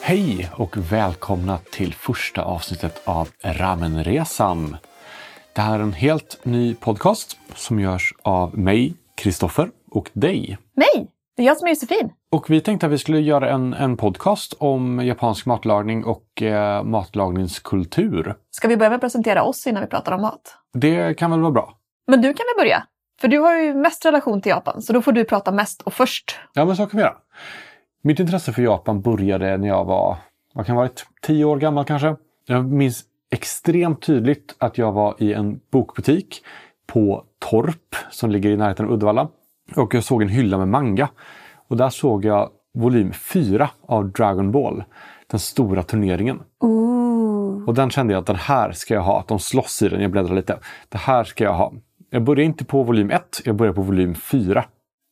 Hej och välkomna till första avsnittet av Ramenresan. Det här är en helt ny podcast som görs av mig, Kristoffer, och dig. Mig! Det är jag som är Josefin. Och vi tänkte att vi skulle göra en, en podcast om japansk matlagning och eh, matlagningskultur. Ska vi börja med att presentera oss innan vi pratar om mat? Det kan väl vara bra? Men du kan väl börja? För du har ju mest relation till Japan, så då får du prata mest och först. Ja, men så kan vi göra. Mitt intresse för Japan började när jag var, vad kan ha varit, tio år gammal kanske. Jag minns extremt tydligt att jag var i en bokbutik på Torp som ligger i närheten av Uddevalla. Och jag såg en hylla med manga. Och där såg jag volym 4 av Dragon Ball. Den stora turneringen. Ooh. Och den kände jag att den här ska jag ha. Att de slåss i den. Jag bläddrar lite. Det här ska jag ha. Jag började inte på volym 1. Jag började på volym 4.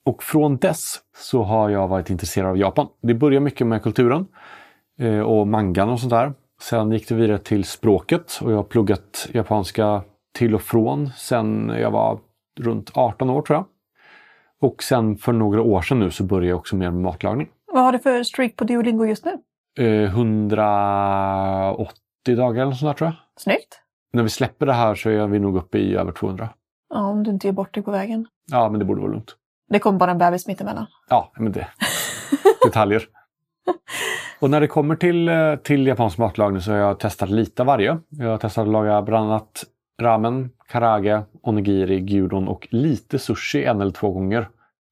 Och från dess så har jag varit intresserad av Japan. Det började mycket med kulturen eh, och mangan och sånt där. Sen gick det vidare till språket och jag har pluggat japanska till och från sen jag var runt 18 år tror jag. Och sen för några år sedan nu så började jag också mer med matlagning. Vad har du för streak på Duolingo just nu? Eh, 180 dagar eller sånt tror jag. Snyggt! När vi släpper det här så är vi nog uppe i över 200. Ja, om du inte ger bort dig på vägen. Ja, men det borde vara lugnt. Det kommer bara en bebis mittemellan. Ja, men det. Detaljer. Och när det kommer till, eh, till japansk matlagning så har jag testat lite av varje. Jag har testat att laga bland annat ramen, karage, onigiri, gyudon och lite sushi en eller två gånger.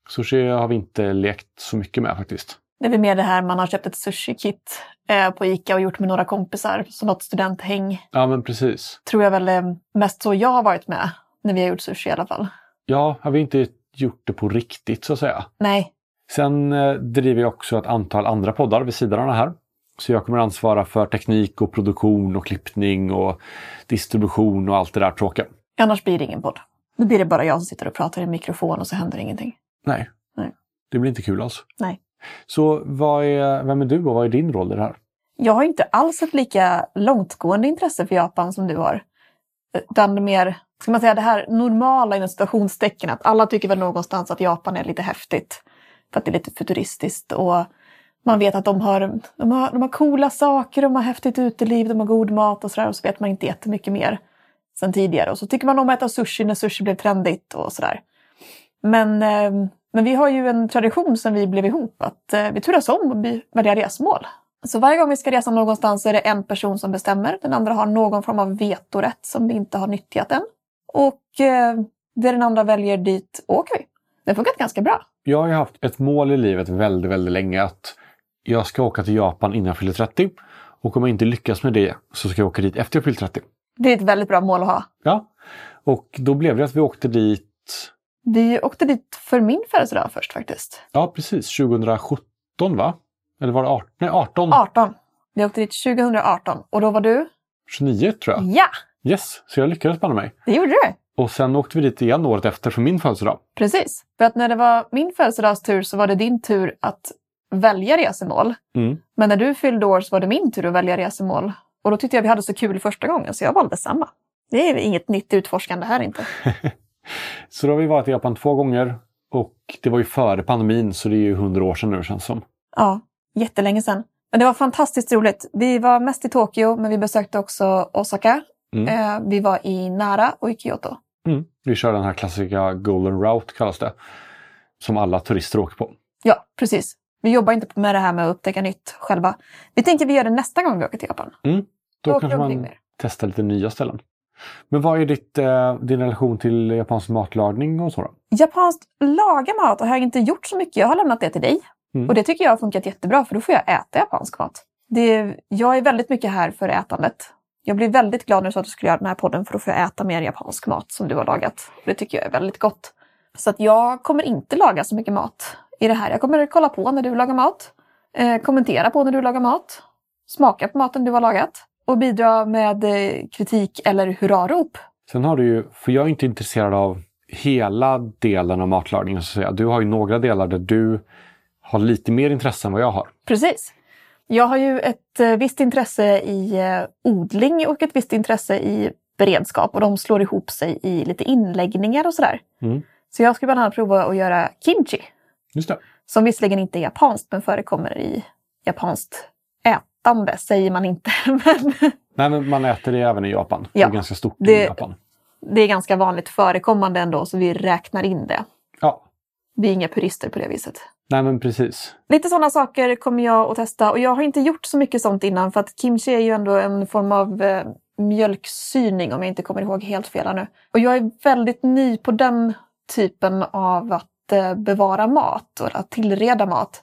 Sushi har vi inte lekt så mycket med faktiskt. Det är väl mer det här man har köpt ett sushi-kit eh, på Ica och gjort med några kompisar. Så något studenthäng. Ja, men precis. Tror jag väl är mest så jag har varit med när vi har gjort sushi i alla fall. Ja, har vi inte gjort det på riktigt så att säga. Nej, Sen eh, driver jag också ett antal andra poddar vid sidan av det här. Så jag kommer ansvara för teknik och produktion och klippning och distribution och allt det där tråkiga. annars blir det ingen podd. Då blir det bara jag som sitter och pratar i en mikrofon och så händer ingenting. Nej. Nej. Det blir inte kul alls. Nej. Så vad är, vem är du och vad är din roll i det här? Jag har inte alls ett lika långtgående intresse för Japan som du har. Utan mer, ska man säga det här normala inom situationstecken, att alla tycker väl någonstans att Japan är lite häftigt. För att det är lite futuristiskt och man vet att de har, de har, de har coola saker, de har häftigt uteliv, de har god mat och sådär. Och så vet man inte jättemycket mer sen tidigare. Och så tycker man om att äta sushi när sushi blev trendigt och sådär. Men, eh, men vi har ju en tradition sen vi blev ihop att eh, vi turas om att välja resmål. Så varje gång vi ska resa någonstans är det en person som bestämmer. Den andra har någon form av vetorätt som vi inte har nyttjat än. Och eh, det den andra väljer, dit åker vi. Det har funkat ganska bra. Jag har ju haft ett mål i livet väldigt, väldigt länge att jag ska åka till Japan innan jag fyller 30. Och om jag inte lyckas med det så ska jag åka dit efter jag fyller 30. Det är ett väldigt bra mål att ha. Ja. Och då blev det att vi åkte dit, Vi åkte dit för min födelsedag först faktiskt. ja precis, 2017 va? Eller var det 18? Nej, 18. 18. Vi åkte dit 2018 och då var du? 29 tror jag. Ja, Yes, så jag lyckades banne mig. det gjorde du! Och sen åkte vi dit igen året efter för min födelsedag. Precis. För att när det var min födelsedagstur så var det din tur att välja resemål. Mm. Men när du fyllde år så var det min tur att välja resemål. Och då tyckte jag vi hade så kul första gången så jag valde samma. Det är inget nytt utforskande här inte. Så då har vi varit i Japan två gånger. Och det var ju före pandemin så det är ju hundra år sedan nu känns som. Ja, jättelänge sedan. Men det var fantastiskt roligt. Vi var mest i Tokyo men vi besökte också Osaka. Mm. Eh, vi var i Nara och i Kyoto. Mm. Vi kör den här klassiska Golden Route kallas det. Som alla turister åker på. Ja, precis. Vi jobbar inte med det här med att upptäcka nytt själva. Vi tänker vi gör det nästa gång vi åker till Japan. Mm. Då åker kanske man testar lite nya ställen. Men vad är ditt, eh, din relation till japansk matlagning och så då? Japanskt laga mat har jag inte gjort så mycket. Jag har lämnat det till dig. Mm. Och det tycker jag har funkat jättebra för då får jag äta japansk mat. Det, jag är väldigt mycket här för ätandet. Jag blir väldigt glad när du sa att du skulle göra den här podden för då får jag äta mer japansk mat som du har lagat. Det tycker jag är väldigt gott. Så att jag kommer inte laga så mycket mat i det här. Jag kommer kolla på när du lagar mat. Eh, kommentera på när du lagar mat. Smaka på maten du har lagat. Och bidra med eh, kritik eller hurrarop. Sen har du ju, för jag är inte intresserad av hela delen av matlagningen så att säga. Du har ju några delar där du har lite mer intresse än vad jag har. Precis. Jag har ju ett eh, visst intresse i eh, odling och ett visst intresse i beredskap och de slår ihop sig i lite inläggningar och sådär. Mm. Så jag skulle bland annat prova att göra kimchi. Just det. Som visserligen inte är japanskt men förekommer i japanskt ätande, säger man inte. men Nej, men man äter det även i Japan. Det Ja. är ganska stort Det- i Japan. det är ganska vanligt förekommande ändå så vi räknar in det. Ja, Vi är inga purister på det viset. nej men precis. Lite sådana saker kommer jag att testa och jag har inte gjort så mycket sånt innan för att kimchi är ju ändå en form av eh, mjölksyning om jag inte kommer ihåg helt fel här nu. Och jag är väldigt ny på den typen av att bevara mat och att tillreda mat.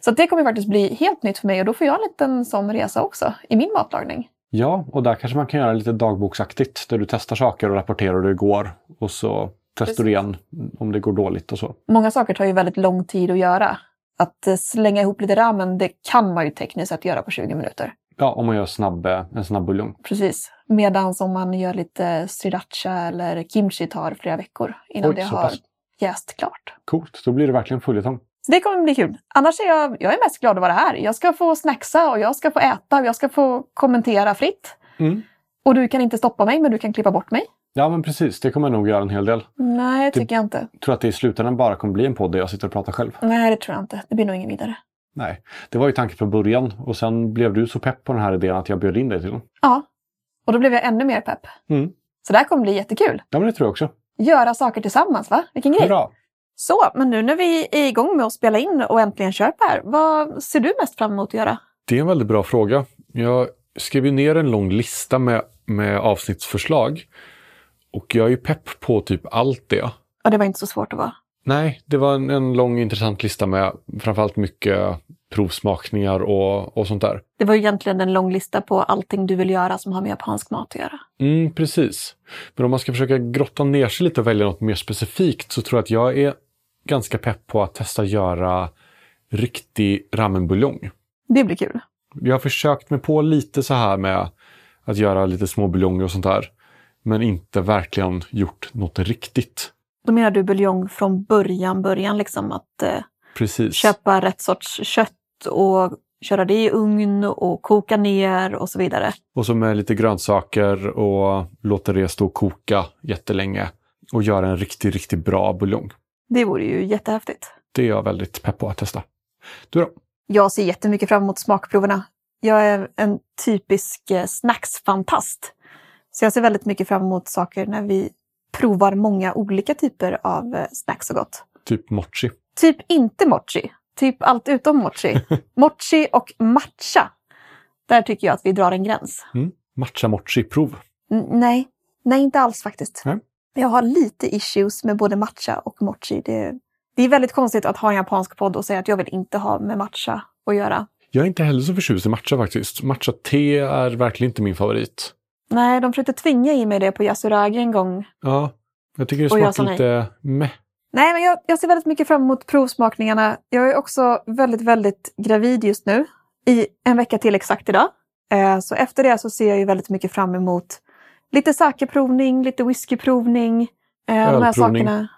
Så det kommer faktiskt bli helt nytt för mig och då får jag en liten sån resa också i min matlagning. Ja, och där kanske man kan göra lite dagboksaktigt där du testar saker och rapporterar hur det går. Och så testar du igen om det går dåligt och så. Många saker tar ju väldigt lång tid att göra. Att eh, slänga ihop lite ramen, det kan man ju tekniskt sett göra på 20 minuter. Ja, om man gör snabb, eh, en snabb buljong. Precis. Medan om man gör lite sriracha eller kimchi tar flera veckor innan Oj, det har pass. Jäst klart. Coolt, då blir det verkligen följetong. Så det kommer bli kul. Annars är jag, jag är mest glad att vara här. Jag ska få snacksa och jag ska få äta och jag ska få kommentera fritt. Mm. Och du kan inte stoppa mig, men du kan klippa bort mig. Ja, men precis. Det kommer jag nog göra en hel del. Nej, det Det- tycker jag inte. Tror att det i slutändan bara kommer bli en podd där jag sitter och pratar själv. Nej, det tror jag inte. Det blir nog ingen vidare. Nej, det var ju tanken från början och sen blev du så pepp på den här idén att jag bjöd in dig till den. Ja. Och då blev jag ännu mer pepp. Mm. Så det här kommer bli jättekul. Ja, men det tror jag också. Göra saker tillsammans, va? Vilken grej! Bra. Så, men nu när vi är igång med att spela in och äntligen kör på här, vad ser du mest fram emot att göra? Det är en väldigt bra fråga. Jag skrev ju ner en lång lista med, med avsnittsförslag. Och jag är ju pepp på typ allt det. Ja, det var inte så svårt att vara. Nej, det var en, en lång intressant lista med framförallt mycket provsmakningar och, och sånt där. Det var ju egentligen en lång lista på allting du vill göra som har med japansk mat att göra. Mm, precis. Men om man ska försöka grotta ner sig lite och välja något mer specifikt så tror jag att jag är ganska pepp på att testa göra riktig ramenbuljong. Det blir kul. Jag har försökt mig på lite så här med att göra lite små buljonger och sånt där. Men inte verkligen gjort något riktigt. Då menar du buljong från början, början liksom att eh, köpa rätt sorts kött och köra det i ugn och koka ner och så vidare. Och så med lite grönsaker och låta det stå och koka jättelänge. Och göra en riktigt, riktigt bra buljong. Det vore ju jättehäftigt. Det är jag väldigt pepp på att testa. Du då? Jag ser jättemycket fram emot smakproverna. Jag är en typisk eh, snacksfantast. Så jag ser väldigt mycket fram emot saker när vi provar många olika typer av eh, snacks och gott. Typ mochi. Typ inte mochi. Typ allt utom mochi. mochi och matcha. Där tycker jag att vi drar en gräns. Mm. Matcha mochi-prov. N- nej, nej inte alls faktiskt. Nej. Jag har lite issues med både matcha och mochi. Det, det är väldigt konstigt att ha en japansk podd och säga att jag vill inte ha med matcha att göra. Jag är inte heller så förtjust i matcha faktiskt. Matcha-te är verkligen inte min favorit. Nej, de försökte tvinga i mig det på Yasuragi en gång. Ja, jag tycker det smakar lite meh. Nej, men jag, jag ser väldigt mycket fram emot provsmakningarna. Jag är också väldigt, väldigt gravid just nu. I en vecka till exakt idag. Eh, så efter det så ser jag ju väldigt mycket fram emot lite sakeprovning, lite whiskyprovning. Eh, de här Ölprovning. sakerna.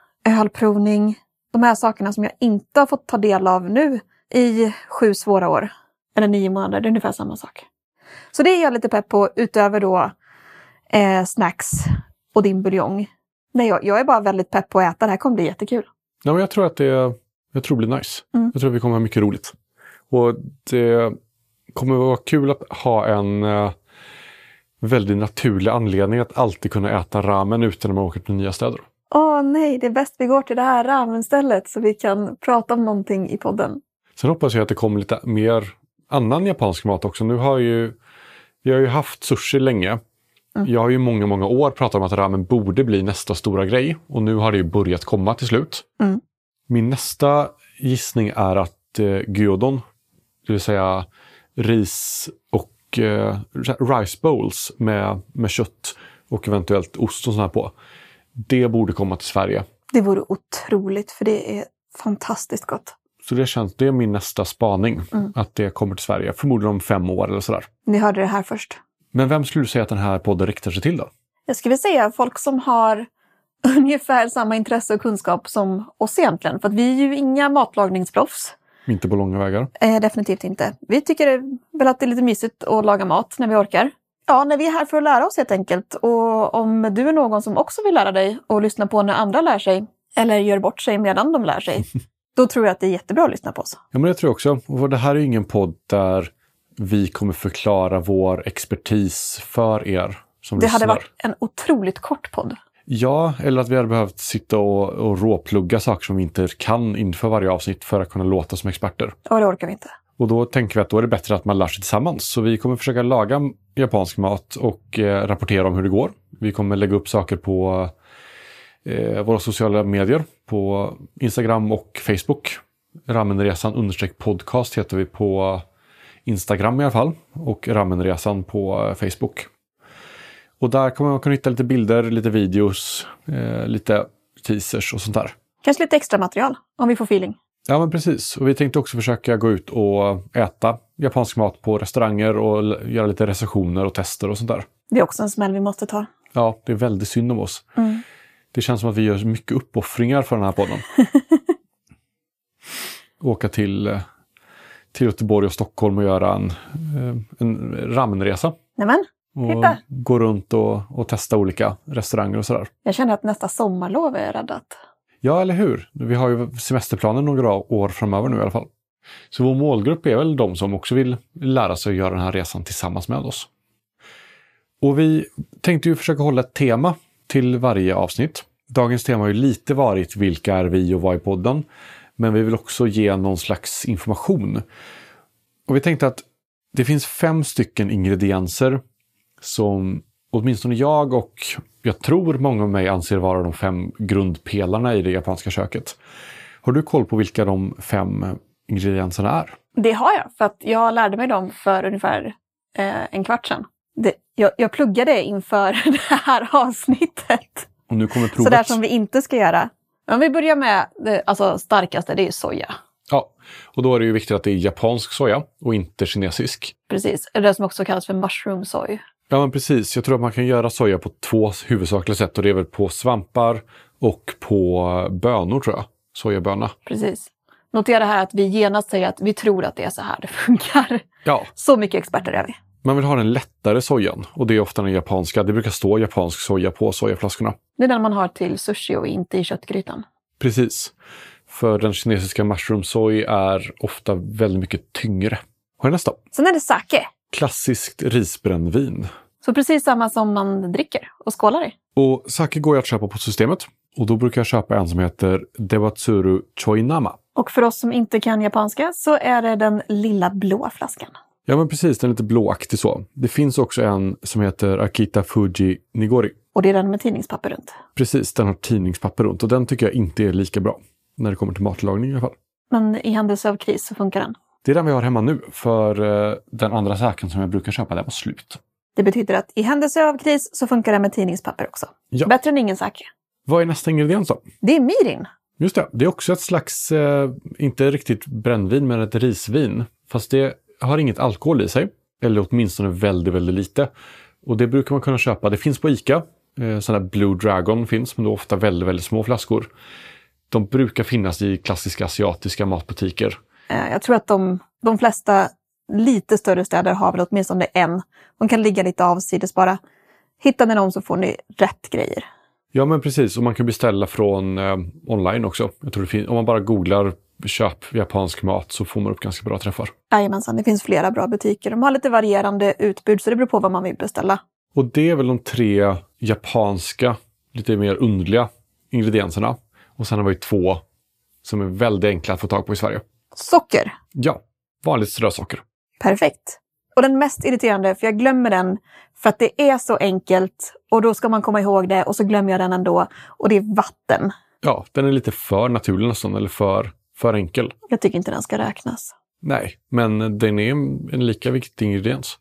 Ölprovning. De här sakerna som jag inte har fått ta del av nu i sju svåra år. Eller nio månader, det är ungefär samma sak. Så det är jag lite pepp på utöver då eh, snacks och din buljong. Nej, jag, jag är bara väldigt pepp på att äta. Det här kommer bli jättekul. Ja, men jag tror att det, jag tror det blir nice. Mm. Jag tror att vi kommer ha mycket roligt. Och det kommer vara kul att ha en eh, väldigt naturlig anledning att alltid kunna äta ramen utan när man åker till nya städer. Åh nej, det är bäst vi går till det här ramenstället så vi kan prata om någonting i podden. Sen hoppas jag att det kommer lite mer annan japansk mat också. Nu har ju, vi har ju haft sushi länge. Mm. Jag har ju många, många år pratat om att ramen borde bli nästa stora grej och nu har det ju börjat komma till slut. Mm. Min nästa gissning är att eh, gyudon, det vill säga ris och eh, rice bowls med, med kött och eventuellt ost och sånt här på. Det borde komma till Sverige. Det vore otroligt för det är fantastiskt gott. Så det känns, det är min nästa spaning, Mm. att det kommer till Sverige. Förmodligen om fem år eller sådär. Ni hörde det här först. Men vem skulle du säga att den här podden riktar sig till då? Jag skulle säga folk som har ungefär samma intresse och kunskap som oss egentligen. För att vi är ju inga matlagningsproffs. Inte på långa vägar. Eh, definitivt inte. Vi tycker väl att det är lite mysigt att laga mat när vi orkar. Ja, när vi är här för att lära oss helt enkelt. Och om du är någon som också vill lära dig och lyssna på när andra lär sig, eller gör bort sig medan de lär sig, då tror jag att det är jättebra att lyssna på oss. Ja, men det tror jag också. Och det här är ingen podd där vi kommer förklara vår expertis för er som Det lyssnar. hade varit en otroligt kort podd. Ja, eller att vi hade behövt sitta och, och råplugga saker som vi inte kan inför varje avsnitt för att kunna låta som experter. Och det orkar vi inte. Och då tänker vi att då är det bättre att man lär sig tillsammans. Så vi kommer försöka laga japansk mat och eh, rapportera om hur det går. Vi kommer lägga upp saker på eh, våra sociala medier, på Instagram och Facebook. Ramenresan understreck podcast heter vi på Instagram i alla fall och Ramenresan på eh, Facebook. Och där kommer man kunna hitta lite bilder, lite videos, eh, lite teasers och sånt där. Kanske lite extra material om vi får feeling. Ja, men precis. Och vi tänkte också försöka gå ut och äta japansk mat på restauranger och göra lite recensioner och tester och sånt där. Det är också en smäll vi måste ta. Ja, det är väldigt synd om oss. Mm. Det känns som att vi gör mycket uppoffringar för den här podden. Åka till, eh, till Göteborg och Stockholm och göra en, eh, en ramenresa. Nämen, Och Titta. gå runt och, och testa olika restauranger och sådär. jag känner att nästa sommarlov är räddat. Ja, eller hur? Vi har ju semesterplaner några år framöver nu i alla fall. Så vår målgrupp är väl de som också vill lära sig att göra den här resan tillsammans med oss. Och vi tänkte ju försöka hålla ett tema till varje avsnitt. Dagens tema har ju lite varit vilka är vi och vad är podden? Men vi vill också ge någon slags information. Och vi tänkte att det finns fem stycken ingredienser som åtminstone jag och jag tror många av mig anser vara de fem grundpelarna i det japanska köket. Har du koll på vilka de fem ingredienserna är? Det har jag, för att jag lärde mig dem för ungefär eh, en kvart sedan. Det, jag, jag pluggade inför det här avsnittet. Och nu kommer Så provet. där som vi inte ska göra. Om vi börjar med det alltså, starkaste, det är ju soja. Ja, och då är det ju viktigt att det är japansk soja och inte kinesisk. Precis, det som också kallas för mushroom soy. Ja, men precis. Jag tror att man kan göra soja på två huvudsakliga sätt och det är väl på svampar och på bönor tror jag. Sojaböna. Precis. Notera här att vi genast säger att vi tror att det är så här det funkar. Ja, Så mycket experter är vi. Man vill ha den lättare sojan och det är ofta den japanska. Det brukar stå japansk soja på sojaflaskorna. Det är den man har till sushi och inte i köttgrytan. Precis. För den kinesiska mushroom soy är ofta väldigt mycket tyngre. Har jag nästa? Sen är det sake. Klassiskt risbrännvin. Så precis samma som man dricker och skålar i. Och sake går ju att köpa på systemet. Och då brukar jag köpa en som heter Dewatsuru Choinama. Och för oss som inte kan japanska så är det den lilla blå flaskan. Ja men precis, den är lite blåaktig så. Det finns också en som heter Akita Fuji Nigori. Och det är den med tidningspapper runt. Precis, den har tidningspapper runt och den tycker jag inte är lika bra. När det kommer till matlagning i alla fall. Men i händelse av kris så funkar den. Det är den vi har hemma nu, för eh, den andra saken som jag brukar köpa, den var slut. Det betyder att i händelse av kris så funkar den med tidningspapper också. Ja. Bättre än ingen sake. Vad är nästa ingrediens då? Det är mirin. Just det, det är också ett slags, eh, inte riktigt brännvin, men ett risvin. Fast det har inget alkohol i sig, eller åtminstone väldigt, väldigt lite. Och det brukar man kunna köpa, det finns på ICA. Eh, där Blue Dragon finns, men då ofta väldigt, väldigt små flaskor. De brukar finnas i klassiska asiatiska matbutiker. Eh, Jag tror att de, de flesta lite större städer har väl åtminstone en. De kan ligga lite avsides bara. Hittar ni dem så får ni rätt grejer. Ja, men precis. Och man kan beställa från eh, online också. Jag tror om man bara googlar köp japansk mat så får man upp ganska bra träffar. Jajamensan, det finns flera bra butiker. De har lite varierande utbud så det beror på vad man vill beställa. Och det är väl de tre japanska, lite mer underliga ingredienserna. Och sen har vi två som är väldigt enkla att få tag på i Sverige. Socker, Ja, vanligt strösocker. perfekt. Och den mest irriterande, för jag glömmer den för att det är så enkelt och då ska man komma ihåg det och så glömmer jag den ändå. Och det är vatten. Ja, den är lite för naturlig nästan, eller för, för enkel. Jag tycker inte den ska räknas. Nej, men den är en lika viktig ingrediens.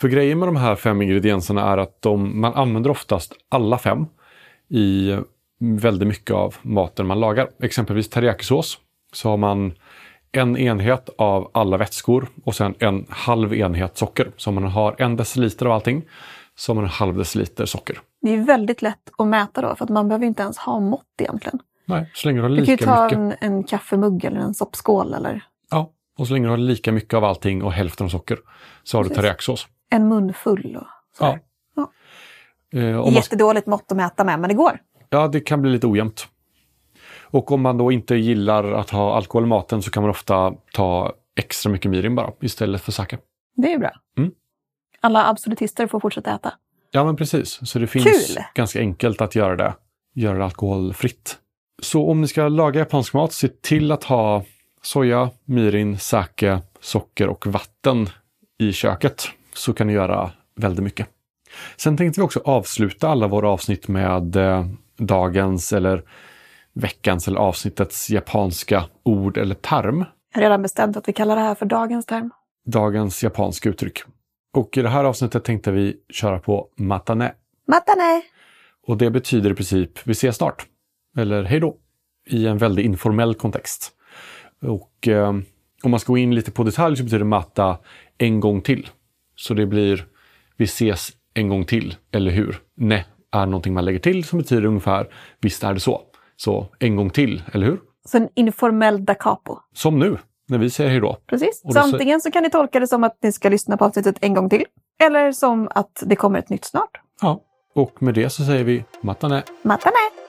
För grejen med de här fem ingredienserna är att de, man använder oftast alla fem i väldigt mycket av maten man lagar. Exempelvis teriyakisås så har man en enhet av alla vätskor och sen en halv enhet socker. Så om man har en deciliter av allting så har man en halv deciliter socker. Det är väldigt lätt att mäta då för att man behöver inte ens ha mått egentligen. Nej, så länge du har Du kan ju lika ta mycket. en, en kaffemugg eller en soppskål eller Ja, och så länge du har lika mycket av allting och hälften av socker så har du Precis. teriyakisås. En mun full och sådär. Ja. Ja. Eh, Jättedåligt mått att mäta med, men det går. ja, det kan bli lite ojämnt. Och om man då inte gillar att ha alkohol i maten så kan man ofta ta extra mycket mirin bara istället för sake. Det är bra. Mm. Alla absolutister får fortsätta äta. Ja, men precis. Så det finns Kul! ganska enkelt att göra det, göra det alkoholfritt. Så om ni ska laga japansk mat, se till att ha soja, mirin, sake, socker och vatten i köket. Så kan ni göra väldigt mycket. Sen tänkte vi också avsluta alla våra avsnitt med eh, dagens eller veckans eller avsnittets japanska ord eller term. Jag har redan bestämt att vi kallar det här för dagens term. Dagens japanska uttryck. Och i det här avsnittet tänkte vi köra på matane. Matane! Och det betyder i princip vi ses snart. Eller hej då. I en väldigt informell kontext. Och eh, om man ska gå in lite på detalj så betyder matta en gång till. Så det blir vi ses en gång till, eller hur? Ne är någonting man lägger till som betyder ungefär visst är det så. Så en gång till, eller hur? Så en informell da capo. Som nu, när vi säger hej då. Precis. Så antingen så kan ni tolka det som att ni ska lyssna på avsnittet en gång till. Eller som att det kommer ett nytt snart. Ja. Och med det så säger vi matane. Matane!